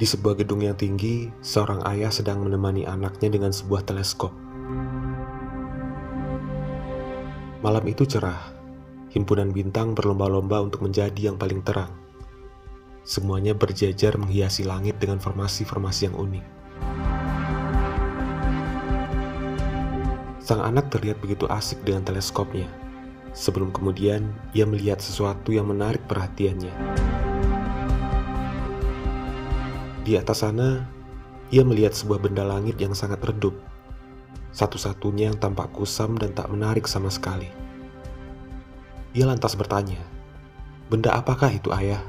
Di sebuah gedung yang tinggi, seorang ayah sedang menemani anaknya dengan sebuah teleskop. Malam itu cerah, himpunan bintang berlomba-lomba untuk menjadi yang paling terang. Semuanya berjejer menghiasi langit dengan formasi-formasi yang unik. Sang anak terlihat begitu asik dengan teleskopnya. Sebelum kemudian ia melihat sesuatu yang menarik perhatiannya. Di atas sana, ia melihat sebuah benda langit yang sangat redup. Satu-satunya yang tampak kusam dan tak menarik sama sekali. Ia lantas bertanya, "Benda apakah itu, Ayah?"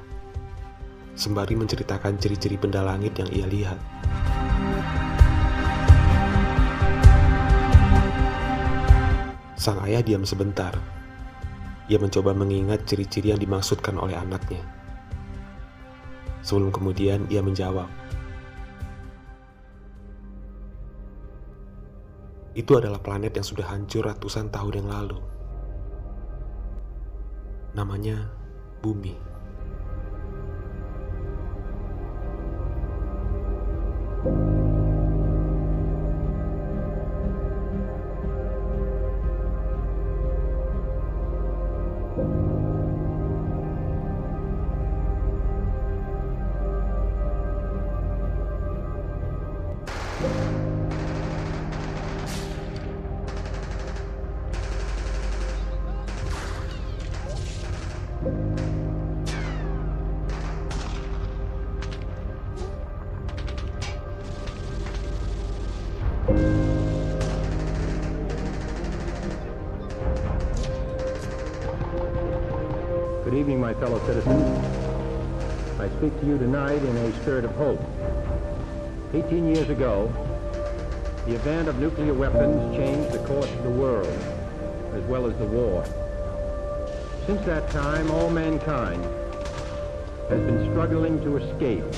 Sembari menceritakan ciri-ciri benda langit yang ia lihat. Sang ayah diam sebentar. Ia mencoba mengingat ciri-ciri yang dimaksudkan oleh anaknya. Sebelum kemudian ia menjawab, "Itu adalah planet yang sudah hancur ratusan tahun yang lalu. Namanya Bumi." Good evening, my fellow citizens. I speak to you tonight in a spirit of hope. 18 years ago, the event of nuclear weapons changed the course of the world, as well as the war. Since that time, all mankind has been struggling to escape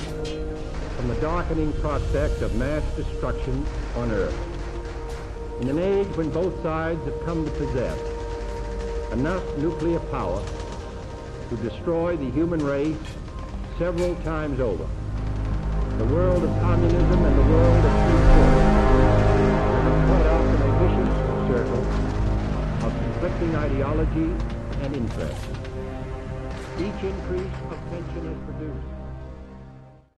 from the darkening prospect of mass destruction on Earth. In an age when both sides have come to possess enough nuclear power to destroy the human race several times over. The world of communism and the world of free thought have caught up in a vicious circle of conflicting ideology and interests. Each increase of tension has produced